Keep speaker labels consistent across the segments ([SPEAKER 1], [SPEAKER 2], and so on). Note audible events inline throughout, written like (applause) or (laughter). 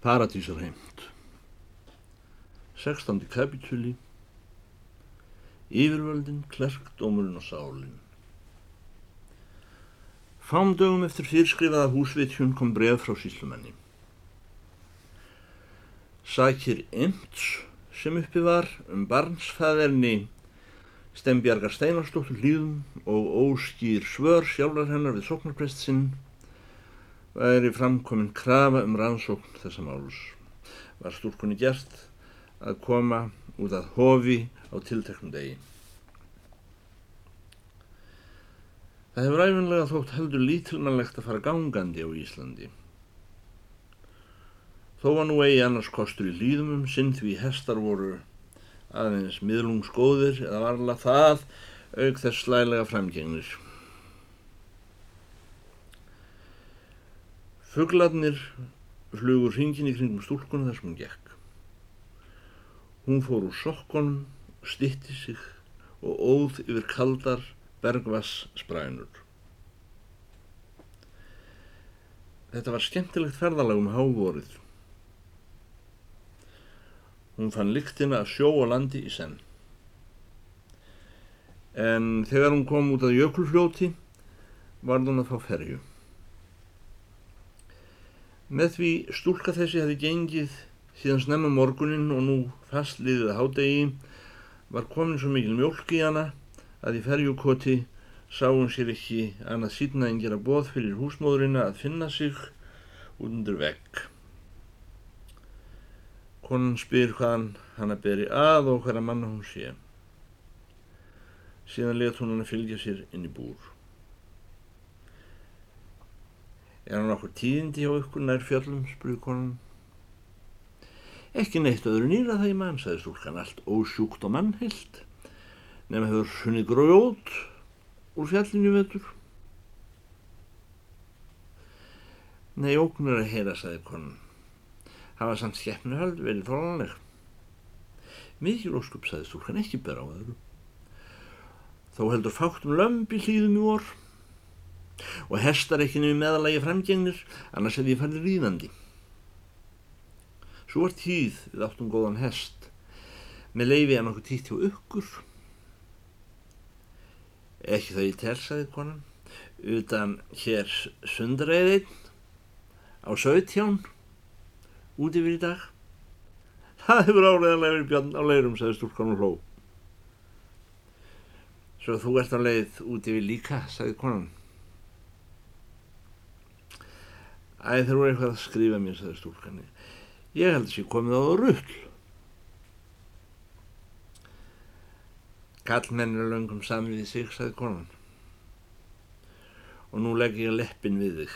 [SPEAKER 1] Paradísarheimt 16. kapitúli Yfirvöldin, klerkdómurinn og sálinn Fám dögum eftir fyrirskrifaða húsvitjun kom bref frá síslumenni. Sækir Imts sem uppi var um barnsfæðerni Stembjargar Steinarstóttur hlýðum og óskýr svör sjálfar hennar við sóknarprest sinn væri framkomin krafa um rannsókn þessa málus. Var stúrkunni gert að koma út að hofi á tilteknum degi. Það hefur æfinlega þótt heldur lítilmannlegt að fara gangandi á Íslandi. Þó var nú eigi annars kostur í líðumum sinn því hestar voru aðeins miðlungsgóðir eða varla það auk þess slælega framgengnir. Fuglarnir flugur hringin í kringum stúlkuna þar sem hún gekk. Hún fór úr sokkonum, stitti sig og óð yfir kaldar bergvass sprænur. Þetta var skemmtilegt ferðalag um hávorið. Hún fann lyktina að sjó og landi í senn. En þegar hún kom út að jökulfljóti var hún að fá ferju. Með því stúlka þessi hefði gengið síðan snemma morgunin og nú fastliðið hádegi var komin svo mikil mjölk í hana að í ferjukoti sá hún sér ekki annað síðna en gera bóð fyrir húsmóðurina að finna sig út undir vegg. Konan spyr hvaðan hann að beri að og hverja manna hún sé. Síðan let hún hann að fylgja sér inn í búr. Er hann okkur tíðindi hjá ykkur nær fjöllum, spurði konan. Ekki neitt öðru nýra það í mann, sagði stúlkan, allt ósjúkt og mannhild, nefn hefur sunnið grójót úr fjallinu vetur. Nei, óknur að heyra, sagði konan. Hafa samt skeppnuhald verið þólanleg. Mikið óskup, sagði stúlkan, ekki bera á öðru. Þó heldur fátt um lömpi hlýðum í orð og hestar ekki nefnir meðalagi framgengnir annars hefði ég farið ríðandi. Svo var tíð við áttum góðan hest með leiði að nokkuð títt hjá ykkur. Ekki það ég telsaði konan, utan hér sundræðinn á sögtján út yfir í dag. Það hefur álegaðlega verið björn á leirum, sagði stúlkan og hló. Svo þú ert á leið út yfir líka, sagði konan. Æ, þeir voru eitthvað að skrifa mér, sagði stúlkanni. Ég held að sé komið á rull. Kallmenn er löngum saman við sig, sagði konan. Og nú legg ég leppin við þig.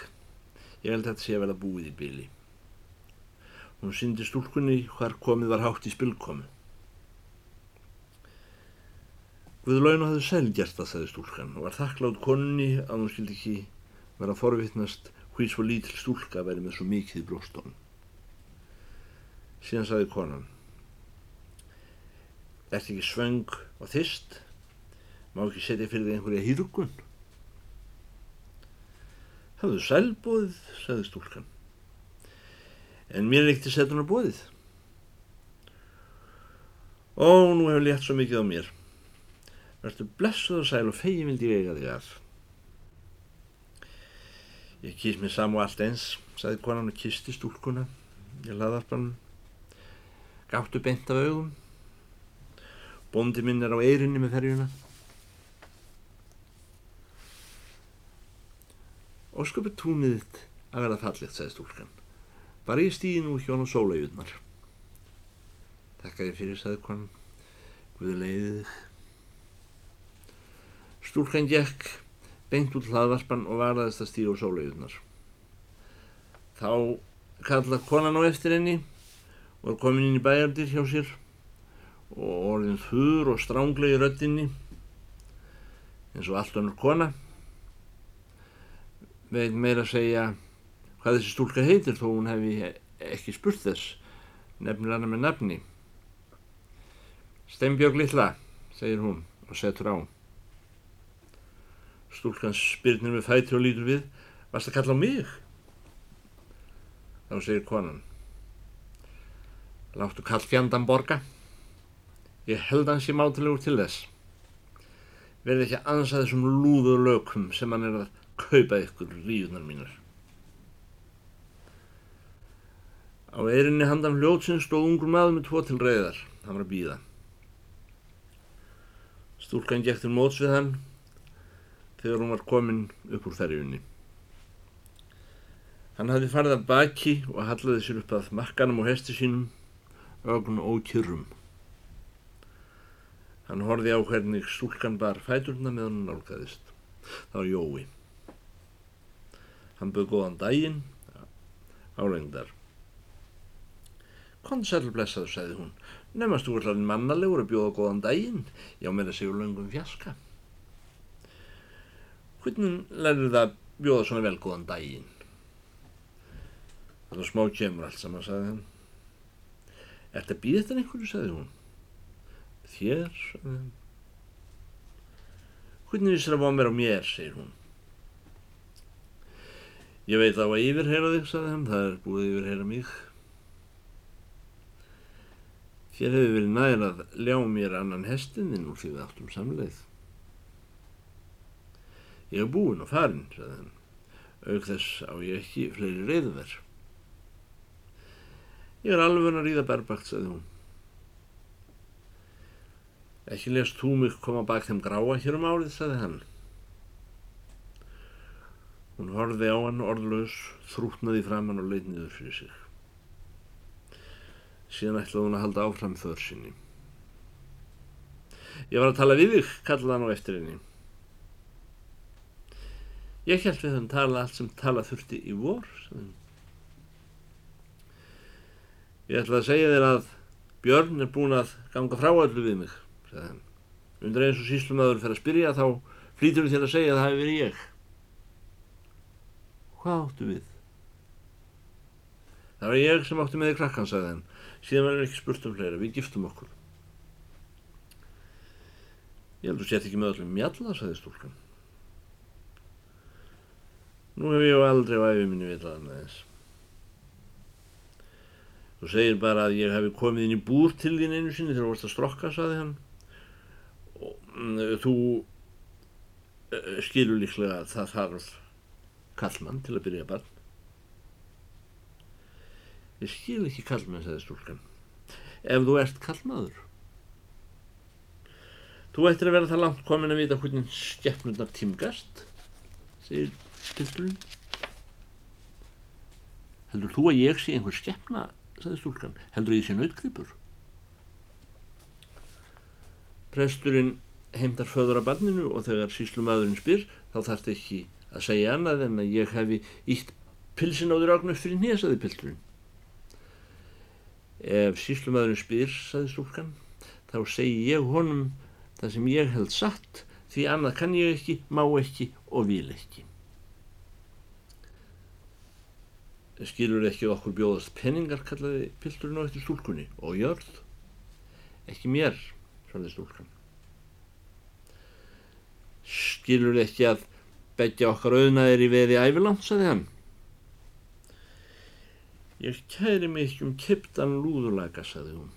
[SPEAKER 1] Ég held að þetta sé að verða búið í byli. Hún syndi stúlkunni hvar komið var hátt í spilkomu. Guðlaun hafði selgjert það, sagði stúlkan, og var þakklátt konni að hún skildi ekki vera forvittnast hví svo lítil stúlka væri með svo mikið í bróstónum. Síðan saði konan, ert ekki svöng og þist, má ekki setja fyrir þig einhverja hýrgun. Hafðu sælbóðið, saði stúlkan, en mér er ekkert setunar bóðið. Ó, nú hefur létt svo mikið á mér. Verður blessuð og sæl og fegi vildi ég eiga þig að. Ég kýr mér sam og allt eins, sagði konan og kisti stúlkuna í laðarpann. Gáttu beint af augum. Bóndi minn er á eirinni með ferjuna. Ósköpu túnið þitt að verða fallegt, sagði stúlkan. Bara ég stýði nú hjón og sóla í utnar. Takk að ég fyrir, sagði konan. Guði leiðið. Stúlkan gekk beint út hlaðvarpan og varðast að stýra á sólaugurnar. Þá kallað konan á eftir henni og var komin inn í bæjardir hjá sér og orðin þurr og stránglega í röttinni eins og allt önnur kona. Veit meira að segja hvað þessi stúlka heitir þó hún hefði ekki spurt þess nefnir hana með nafni. Steinbjörg Lilla segir hún og setur á Stúlkan spyrnir með fæti og lítur við. Varst að kalla á mig? Þá segir konan. Láttu kall fjandan borga. Ég held hans ég mátilegur til þess. Verði ekki aðeins að þessum lúðu lökum sem hann er að kaupa ykkur líðunar mínar. Á eirinni handan hljótsins stóð ungur maður með tvo til reyðar. Hann var að býða. Stúlkan gekk til móts við hann þegar hún var komin upp úr ferjunni. Hann hafði farið af baki og hallaði sér upp að makkanum og hesti sínum, ögn og kyrrum. Hann horfi á hvernig stúlkan bar fæturna með hann nálgæðist. Það var Jói. Hann böð góðan daginn, álengdar. Konsell blessaður, sagði hún. Nefnast þú allar mannalegur að bjóða góðan daginn, já meira sigur löngum fjaska. Hvernig lærður það bjóða svona vel góðan daginn? Það var smá kemur allt saman, sagði hann. Er þetta býðið þetta einhverju, sagði hún. Þér, sagði hann. Hvernig vissir það var mér á mér, segir hún. Ég veit á að yfirheyra þig, sagði hann. Það er búið yfirheyra mig. Þér hefur verið næður að ljá mér annan hestininn úr því við áttum samleið. Ég hef búin og farin, sagði hann. Auk þess á ég ekki fleiri reyðverð. Ég er alveg að ríða berbakt, sagði hún. Ekki lest þú mig koma bak þeim gráa hér um árið, sagði hann. Hún horfið á hann orðlaus, þrútnaði framann og leitt niður fyrir sig. Síðan ætlaði hún að halda áfram þör sinni. Ég var að tala við þig, kallaði hann á eftir henni. Ég held við hann tala allt sem tala þurfti í vor, hann. Ég ætla að segja þér að Björn er búin að ganga frá öllu við mig, sagði hann. Undir eins og síslumöður fyrir að spyrja þá flýtur þér að segja að það hefur verið ég. Hvað áttu við? Það var ég sem átti með þig krakkan, sagði hann. Síðan verður ekki spurt um fleira, við giftum okkur. Ég held að þú sett ekki með öllum mjalla, sagði stúlkan. Nú hef ég aldrei á æfi minni vitað með þess. Þú segir bara að ég hefi komið inn í búr til þín einu sinni þegar þú varst að strokka, saði hann. Og, mm, þú uh, skilur líklega að það þarf kallmann til að byrja barn. Ég skil ekki kallmann, sagði stúlkan. Ef þú ert kallmaður. Þú ættir að vera það langt komin að vita hvernig skeppnundar tímgast, segir pilturinn. Heldur þú að ég sé einhver skeppna sagði stúlkan, heldur ég sé nautkrypur. Presturinn heimtar föður af barninu og þegar síslumæðurinn spyr þá þarf þetta ekki að segja annað en að ég hefi ítt pilsin á því ráknu fyrir nýja, sagði pilturinn. Ef síslumæðurinn spyr, sagði stúlkan, þá segi ég honum það sem ég held satt því annað kann ég ekki, má ekki og vil ekki. Skilur ekki okkur bjóðast penningar kallaði pilturinn á eftir stúlkunni. Og jörð? Ekki mér, svarði stúlkan. Skilur ekki að begja okkar auðnaðir í veði ævilangt, sagði hann. Ég kæri mig ekki um kiptan lúðulega, sagði hún.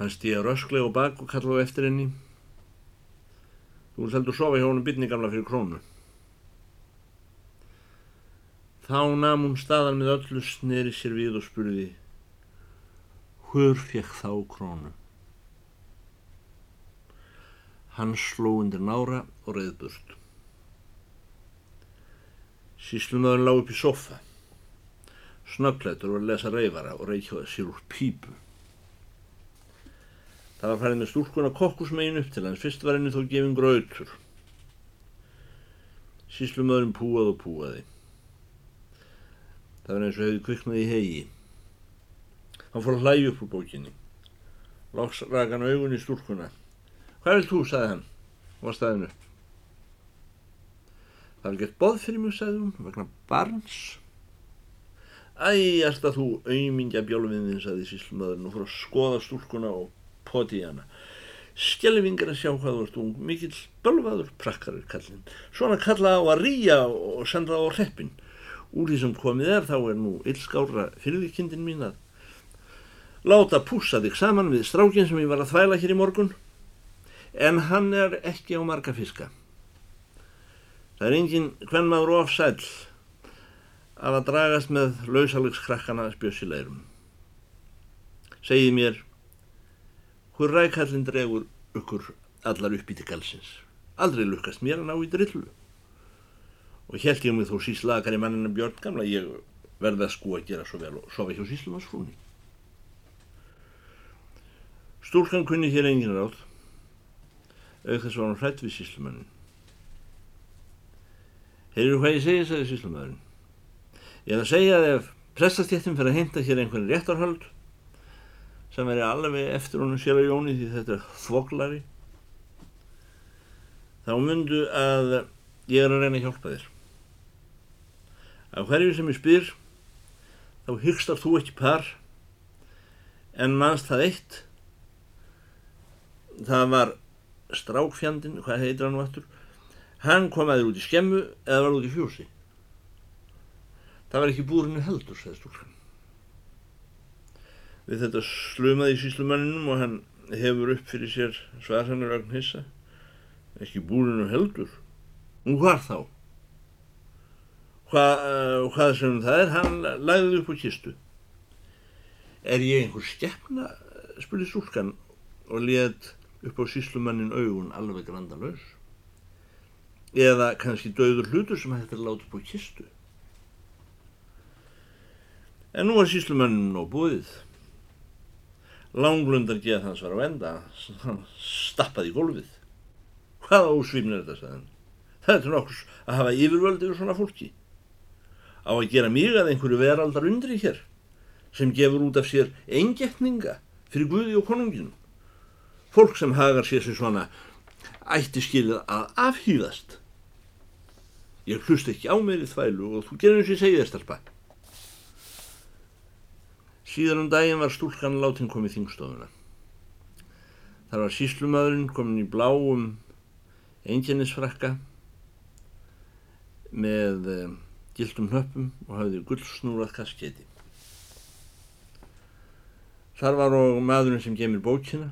[SPEAKER 1] Hann stíða rösklega og bak og kallaði eftir henni. Þú heldur sofa hjá honum bytningamla fyrir krónu Þá nam hún staðan með öllu sneri sér við og spurði Hver fekk þá krónu? Hann sló undir nára og reyð burt. Síslumöðun lág upp í sofa. Snöggleitur var að lesa reyfara og reykjóða sér úr pípu. Það var færið með stúlkuna kokkusmegin upp til hans. Fyrst var henni þó gefin grautur. Síslumöðun púað og púaði. Það var eins og hefði kviknað í hegi. Hann fór að hlægi upp úr bókinni. Lóks rak hann augun í stúlkuna. Hvað vil þú, sagði hann, og var staðin upp. Það var gett boð fyrir mig, sagði hún, vegna barns. Æ, alltaf þú auðmingja bjálfiðin, sagði síslumöðurinn og fór að skoða stúlkuna og poti hana. Skelvingar að sjá hvað ert ung, mikill bölvaður prakkarir kallinn. Svona kalla á að rýja og senda á hreppin úr því sem komið er þá er nú illskára fyrirvíkindin mín að láta púsa þig saman við strákin sem ég var að þvæla hér í morgun en hann er ekki á marga fiska. Það er enginn hvern maður ofsæl af að dragast með lausalegskrakkana spjössileirum. Segið mér, hver rækallin dregur ykkur allar upp í til galsins? Aldrei lukkast mér að ná í drillu og held ég mig þó síslakar í mannina Björn gamla ég verði að sko að gera svo vel og sofa hjá síslumarsfrúni Stúlkan kunni hér engin ráð auk þess var hann hrætt við síslumannin Heyrðu hvað ég segja, sagði síslumadurinn Ég er að segja að ef prestastjéttin fyrir að hinta hér einhvern réttarhöld sem veri alveg eftir honum sér að jóni því þetta er þvoglari þá myndu að ég er að reyna að hjálpa þér Af hverju sem ég spyr, þá hyggstar þú ekki par, en mannst það eitt. Það var strákfjandin, hvað heitir hann nú aftur, hann kom að þér út í skemmu eða var út í fjósi. Það var ekki búrinu heldur, segði stúlkan. Við þetta slumaði í síslumanninum og hann hefur upp fyrir sér svarhannur ögn hissa. Ekki búrinu heldur. Nú hvað þá? Hva, uh, hvað sem það er, hann lagði upp á kistu. Er ég einhver stefna, spurði stúlkan og let upp á síslumannin augun alveg grandalös. Eða kannski döður hlutur sem hægt er láta upp á kistu. En nú var síslumannin á búið. Langlundar geð hans var á enda, hann stappaði í gólfið. Hvaða ósvimnir þetta, sagði hann. Það er til nokkurs að hafa yfirvöld yfir svona fólki á að gera mig að einhverju veraldar undri hér sem gefur út af sér engetninga fyrir Guði og konunginu. Fólk sem hagar sér sér svona ætti skilið að afhýðast. Ég hlust ekki á mér í þvælu og þú gerir eins og ég segi þér stelpa. Síðan um daginn var stúlkan látin komið þingstofuna. Þar var síslumadurinn komin í bláum einginnisfrakka með eh, gildum hnöppum og hafði gullsnúrað kasketi. Þar var og maðurinn sem gemir bókina.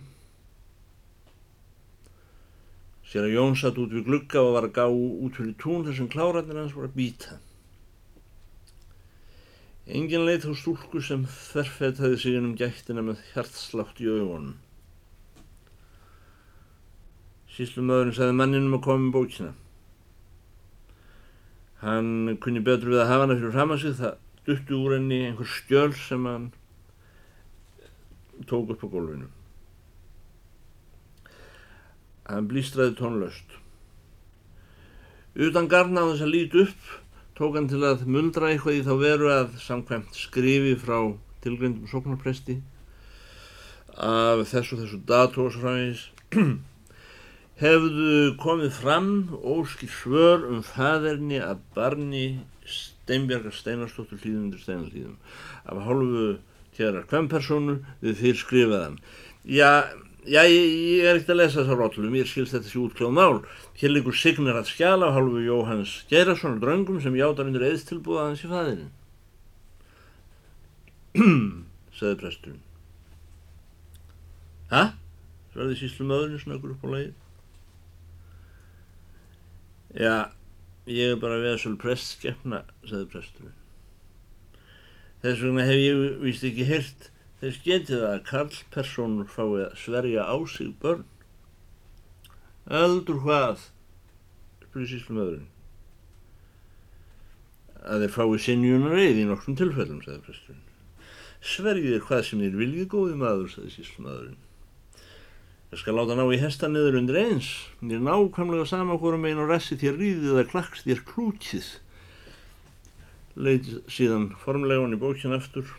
[SPEAKER 1] Sér að Jón satt út við glugga og var að gá út fyrir tún þar sem kláratinn hans voru að býta. Engin leið þá stúlku sem þerfetaði sig inn um gættina með hjartslátt í augunum. Síslu maðurinn sagði manninum að koma með bókina. Hann kunni betur við að hafa hana fyrir fram að sig, það duttu úr henni einhver skjöl sem hann tók upp á gólfinu. Hann blístraði tónlöst. Utan garna á þess að lít upp tók hann til að muldra eitthvað í þá veru að samkvæmt skrifi frá tilgreyndum sóknarpresti af þessu þessu datósfræðis (clears throat) hefðu komið fram óskil svör um fæðerni að barni Steinbjörgar Steinarstóttur hlýðundur Steinarhlýðum af hálfu kjærar kvempersonu við fyrir skrifaðan já, já ég, ég er ekkert að lesa þessar rótlum ég skilst þetta sér útkljóð mál. Hér líkur Signir að skjala af hálfu Jóhanns Geirason og dröngum sem játar undir eðstilbúða hans í fæðinu (clears throat) sagði presturinn. Hæ? svarði síslu möðurinn snöggur upp á leið Já, ég er bara veðsvöld prestskeppna, sagði presturinn. Þess vegna hef ég vist ekki hirt þess getið að karlpersonur fái að sverja á sig börn. Aldur hvað, spyrir síslum öðrun. Að þeir fái sinjunar eið í nokkrum tilfellum, sagði presturinn. Svergið er hvað sem þér viljið góði maður, sagði síslum öðrun. Ég skal láta ná í hesta niður undir eins. Ég er nákvæmlega sama hvorum einn og ressi þér ríðið eða klaks þér klúkið. Leiti síðan formlega hann í bókinu aftur.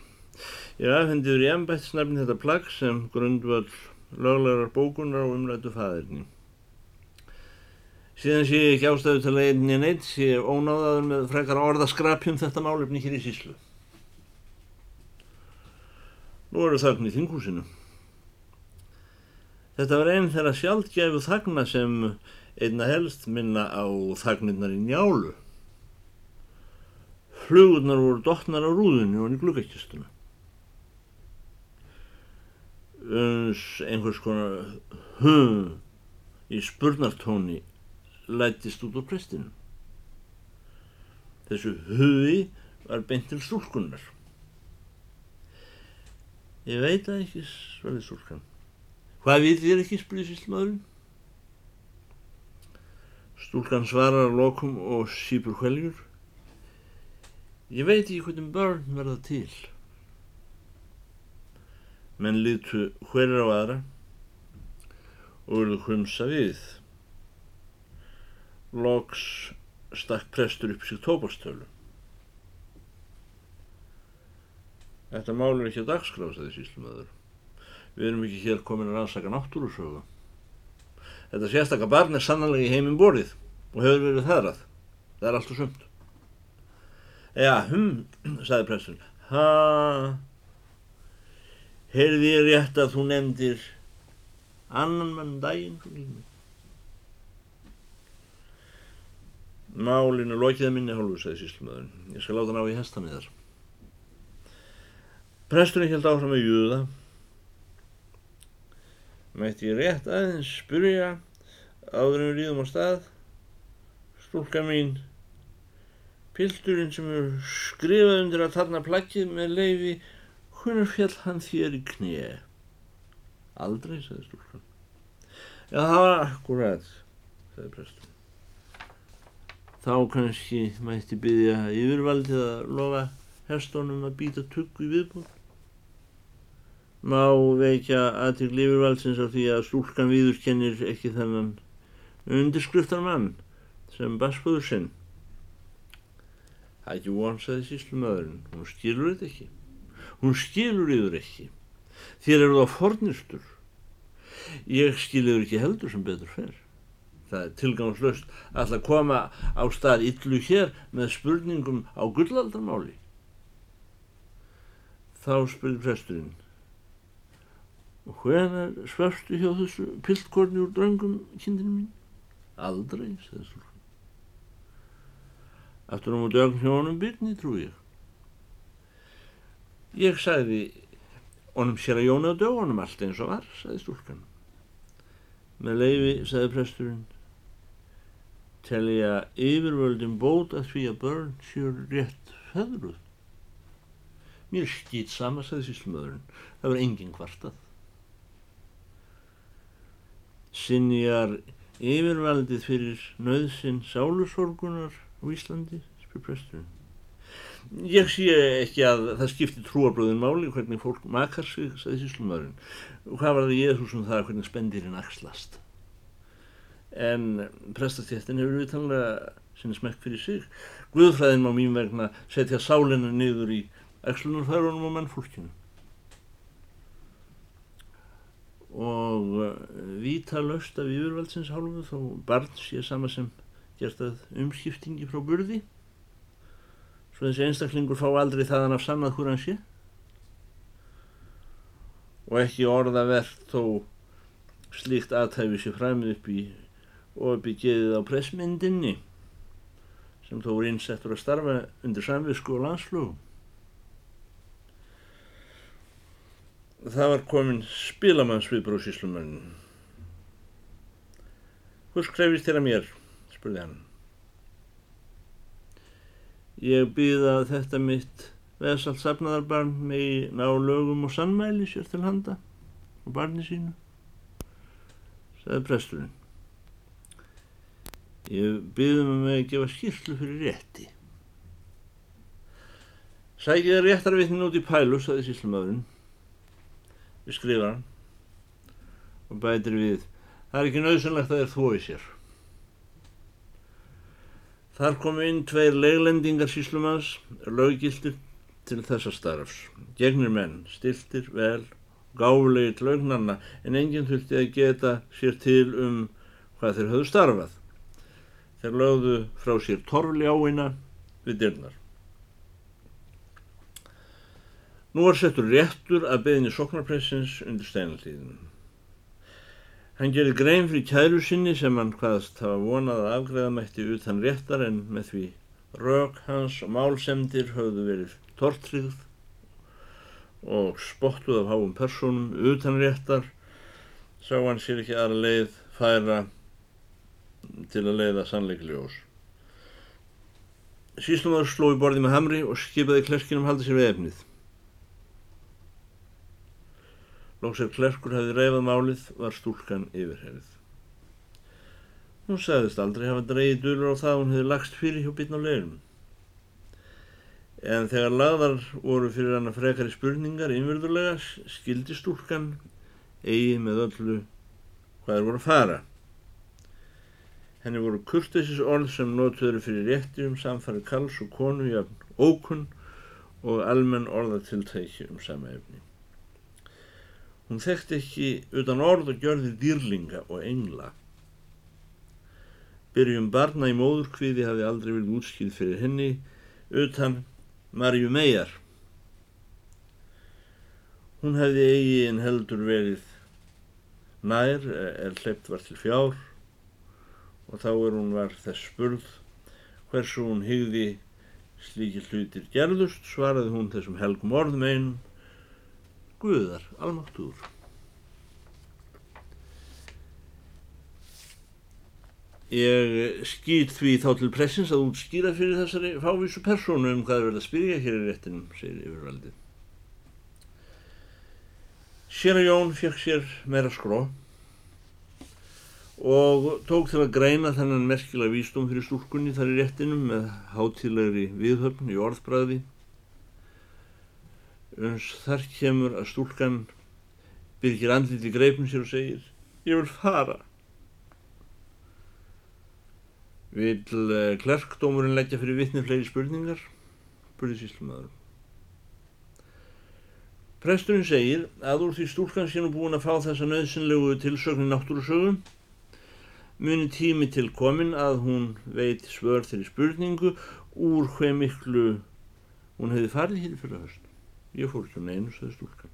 [SPEAKER 1] Ég afhendiður í embættsnafni þetta plagg sem grundvöld löglegar bókunar á umrættu fæðirni. Síðan sé ég ekki ástæðu til að einni neitt, sé ég ónáðaður með frekar orðaskrapjum þetta málefni hér í síslu. Nú eru þarna í þinghúsinu. Þetta var einn þeirra sjálfgefu þagna sem einna helst minna á þagnirnar í njálu. Flugurnar voru dotnar á rúðunni og hann í gluggakistuna. Uns einhvers konar hum í spurnartóni lætist út á prestinu. Þessu hugi var beint til stúlkunnar. Ég veit að ekki, svarði stúlkan. Hvað við þér ekki, spurði síslmaðurinn. Stúlkan svarar að lokum og sípur hveljur. Ég veit ekki hvernig börn verða til. Menn litu hverjar á aðra og verðu hvumsa við. Loks stakk prestur upp sér tópastölu. Þetta mál er ekki að dagskrása þessi íslumöður. Við erum ekki hér komin að rannsaka náttúrusögu. Þetta sérstakka barn er sannlega í heiminn borið og hefur verið þaðrað. Það er allt og sumt. Já, hm, sagði prestur. Ha, heyrði ég rétt að þú nefndir annan mann daginn fyrir lífni. Málinu lokiða minni hálfu, sagði síslumöðun. Ég skal láta ná í hestamiðar. Presturinn held áfram að júða. Mætti ég rétt aðeins spurja áður við líðum á stað. Stúlka mín, pilturinn sem er skrifað undir að tarna plakkið með leifi, hvernig fjall hann þér í knið? Aldrei, sagði stúlkan. Já, það var akkurat, sagði presturinn. Þá kannski mætti byggja yfirvaldið að lofa herstónum að býta tugg í viðbúð má veikja aðtil yfirvaldsins á því að stúlkan viðurkennir ekki þennan undirskriftar mann sem basfóður sinn. Það er ekki vonsaði síslumöðurinn, hún skilur þetta ekki. Hún skilur yfir ekki. Þér eru þá fornistur. Ég skilur ekki heldur sem betur fer. Það er tilgangslöst að koma á stað yllu hér með spurningum á gullaldarmáli. Þá spurði presturinn Og hvenar svefstu hjá þessu piltkorni úr dröngum kindinu mín? Aldrei, segði Súlfur. Aftur á múti ögn hjá honum byrni, trú ég. Ég sagði honum sér að jóna á dögunum allt eins og var, sagði Stúlkan. Með leifi, sagði presturinn, yfirvöldin bót að því að börn séu rétt feðruð. Mér skýt sama, sagði síslumöðurinn. Það var engin kvartað sinjar yfirvaldið fyrir nöðsinn sálusorgunar á Íslandi, spyr presturinn. Ég sé ekki að það skipti trúarblöðin máli hvernig fólk makar sig, sagði síslumöðurinn. Hvað var það Jésús um það hvernig spendirinn axlast? En prestatjættin hefur viðtanlega sinni smekk fyrir sig. Guðfræðin má mín vegna setja sálinna niður í axlunarfærunum og mannfólkinu. Og eh, vítalöst af yfirvaldsins hálfu þó barn sé sama sem gert að umskiptingi frá burði. Svo þessi einstaklingur fá aldrei þaðan af sannað húr hann sé. Og ekki orðavert þó slíkt aðtæfi sér fræmið upp í og geðið á pressmyndinni sem þó er einsettur að starfa undir samvisku og landslugum það var komin spilamannsviðbrú síslumannin. Hvers krefist þér að mér? spurði hann. Ég býða þetta mitt vesalt safnaðarbarn með ná lögum og sannmæli sér til handa og barni sínu, sagði presturinn. Ég býðum að mig að gefa skýrlu fyrir rétti. Sækið réttarvittin út í pælu, sagði síslumöðurinn við skrifa. Hann og bætir við það er ekki nöðsynlegt að þeir þói sér. Þar komu inn tveir leglendingar síslumans löggiltir til þessa starfs. Gegnir menn, stiltir, vel gáfulegi til augnanna en enginn þurfti að geta sér til um hvað þeir höfðu starfað. Þeir lögðu frá sér torfli áina við dyrnar Nú var settur réttur að beðinni soknarpressins undir steinaltíðin. Hann gerði grein fyrir kæru sinni sem hann hvaðast hafa vonað að afgreða mætti utan réttar en með því Rök hans og málsemdir höfðu verið tortrið og spottuð af háum personum utan réttar sá hann sér ekki aðra leið færa til að leiða sannleikljós. Síslumar sló í borði með hamri og skipaði klerkinum haldið sér við efnið. Lóksir klerkur hefði reyfað málið var stúlkan yfirherið. Hún sagðist aldrei hafa dreyið dölur á það að hún hefði lagst fyrir hjá bitn á leirum. En þegar lagðar voru fyrir hana frekari spurningar innverðulega skildi stúlkan eigi með öllu hvað er voru að fara. Henni voru kurtesis orð sem notuður fyrir rétti um samfari kals og konu jafn ókunn og almenn orðatiltæki um sama efni. Hún þekkti ekki utan orð og gjörði dýrlinga og engla. Byrjum barna í móðurkviði hafi aldrei verið útskýð fyrir henni utan Marju Meijar. Hún hefði eigi en heldur verið nær er hleypt var til fjár og þá er hún var þess spurð hversu hún hygði slíki hlutir gerðust svaraði hún þessum helgum orðum einn Guðar, almáttúr. Ég skýt því þá til pressins að útskýra fyrir þessari fávísu persónu um hvað er verið að spyrja hér í réttinum, segir yfirvaldi. Sér að Jón fekk sér meira skró og tók til að greina þennan merkilega vístum fyrir stúrkunni þar í réttinum með hátilegri viðhöfn í orðbræði. Þar kemur að stúrkan byrkir andliti greipum sér og segir Ég vil fara. Vil eh, klerkdómurinn leggja fyrir vittni fleiri spurningar? Burði síslumöður. Presturinn segir að úr því stúlkan sé nú búin að fá þessa nöðsynlegu tilsögnin náttúrusögum muni tími til komin að hún veit svör þeirri spurningu úr hver miklu hún hefði farið hér fyrir höst. Ég fór ekki um neinu, sagði stúlkan.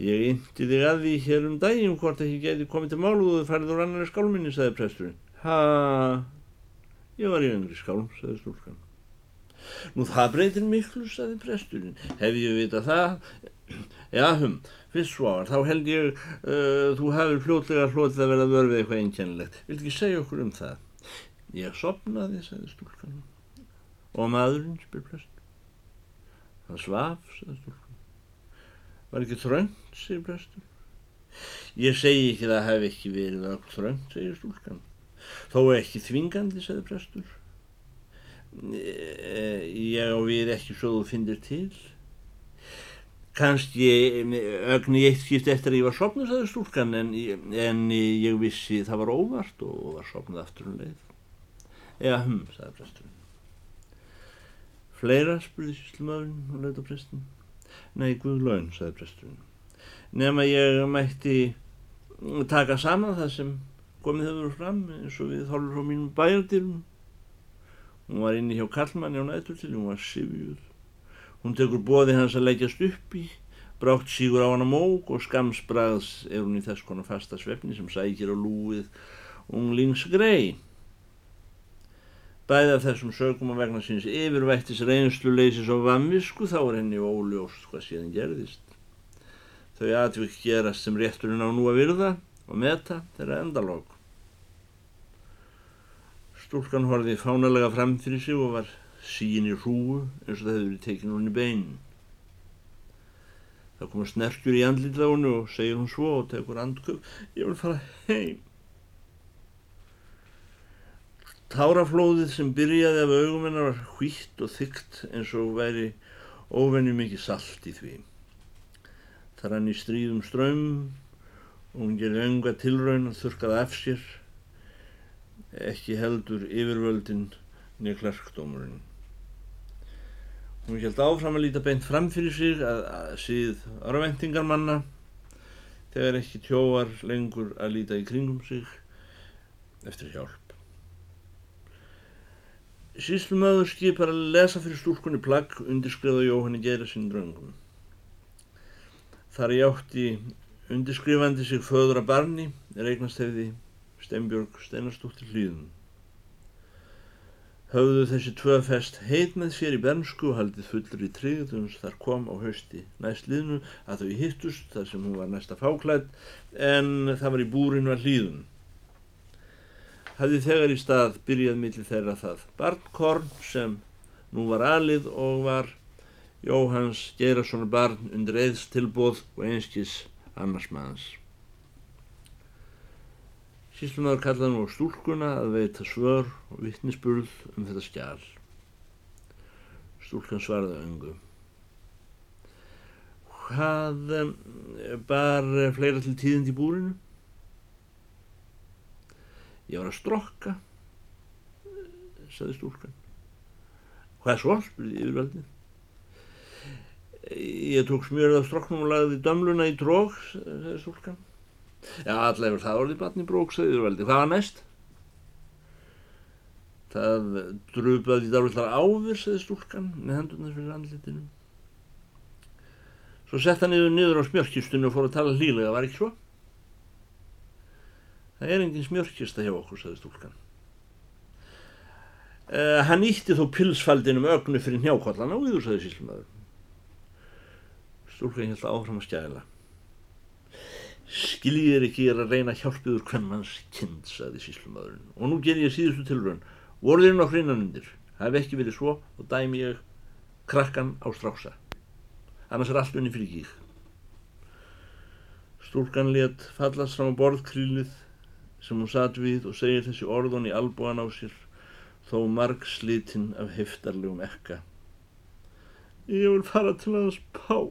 [SPEAKER 1] Ég indi þig að því hér um daginn hvort ekki geti komið til málu og þið farið úr annari skálminni, sagði presturinn. Ha, ég var í öngri skálm, sagði stúlkan. Nú það breytir miklu, sagði presturinn. Hef ég vitað það? Já, hum, fyrst svo ára, þá held ég uh, þú hafið fljótlega hlotið að vera vörfið eitthvað einkennilegt. Vildi ekki segja okkur um það? Ég sopnaði, sagði stúlkan. Og maðurinn, spyr prestur. Það svaf, sagði stúlkan. Var ekki þröngt, segir prestur. Ég segi ekki það hef ekki verið okkur þröngt, segir stúlkan. Þó ekki þvingandi, sagði prestur. Ég á við ekki svo þú finnir til. Kanski ögni eitt skipt eftir að ég var sopnað, sagði stúlkan, en, en ég vissi það var óvart og var sopnað aftur um leið. Eða hum, sagði presturinn. Fleira, spurði síslumöðurinn og leitt á prestin. Nei, Guð laun, sagði presturinn. Nefn að ég mætti taka saman það sem komið hefur fram eins og við þólur frá mínum bæjardýrum. Hún var inni hjá Kallmanni á nætturtil, hún var sifjuð. Hún tekur bóði hans að leggjast upp í, brátt sígur á hana mók og skamsbraðs er hún í þess konar fasta svefni sem sækir á lúið unglings af þessum sögum og vegna síns yfirvættis reynslu leysis og vamvisku þá er henni óljóst hvað síðan gerðist. Þau atvik gerast sem rétturinn á nú að virða og meta þeirra endalók. Stúlkan horfið fánalega fram fyrir sig og var sín í hrúu eins og það hefði verið tekinn hún í beinin. Það koma snerkjur í andlitlánu og segir hún svo og tekur andköp. Ég vil fara heim. Táraflóðið sem byrjaði af augum hennar var hvítt og þygt eins og væri óvenju mikið salt í því. Það rann í stríðum strömmum og hún gerði önga tilraun að þurkað af sér ekki heldur yfirvöldin niður klarkdómurinn. Hún held áfram að líta beint fram fyrir sig að, að síð örvendingar manna þegar ekki tjóar lengur að líta í kringum sig eftir hjálp. Síslumöður skipar að lesa fyrir stúlkunni plagg undirskriða Jóhanni gera sín dröngum. Þar ég átti Undirskrifandi sig föður að barni er eignast hefði Steinbjörg Steinarstúttir hlýðum. höfðu þessi tvö fest heit með sér í bernsku og haldið fullur í tryggð uns þar kom á hausti næst liðnu að þau hittust þar sem hún var næsta fáklætt en það var í búrinu að hlýðun. Hafði þegar í stað byrjað millir þeirra það barnkorn sem nú var alið og var Jóhans Geirasonar barn undir eðs tilbóð og einskis annars maðans. Síslunar kallaði nú á stúlkuna að veita svör og vittnisspurð um þetta skjál. Stúlkan svaraði öngu. Hvað bar fleira til tíðind í búrinu? Ég var að strokka, saði stúlkan. Hvað svo? spurði yfirvaldið. Ég tók smjörð af stroknum og lagði dömluna í trók, saði stúlkan. Já, allaveg það orðið batni bróksauður veldi. Hvað var næst? Það drupaði í dárvillar áfyr, segði stúlkan, með hendurnar fyrir andlitinu. Svo sett hann yfir niður á smjörkistunni og fór að tala hlýlega, var ekki svo? Það er engin smjörkista hjá okkur, segði stúlkan. Uh, hann ítti þó pilsfaldinum ögnu fyrir njákvallana og yfir, segði síslumöður. Stúlkan held áfram að skæla. Skiljið ekki er að reyna hjálpiður hvernmanns kind, saði síslumadurinn. Og nú ger ég síðustu tilrönd. Vorðirinn á hreinanundir. Hafi ekki verið svo og dæmi ég krakkan á strása. Annars er allt unni fyrir gík. Stúlkan let fallast frá borðkrýlið sem hún satt við og segir þessi orðun í albúan á sér þó marg slitinn af heftarlegum ekka. Ég vil fara til hans pá.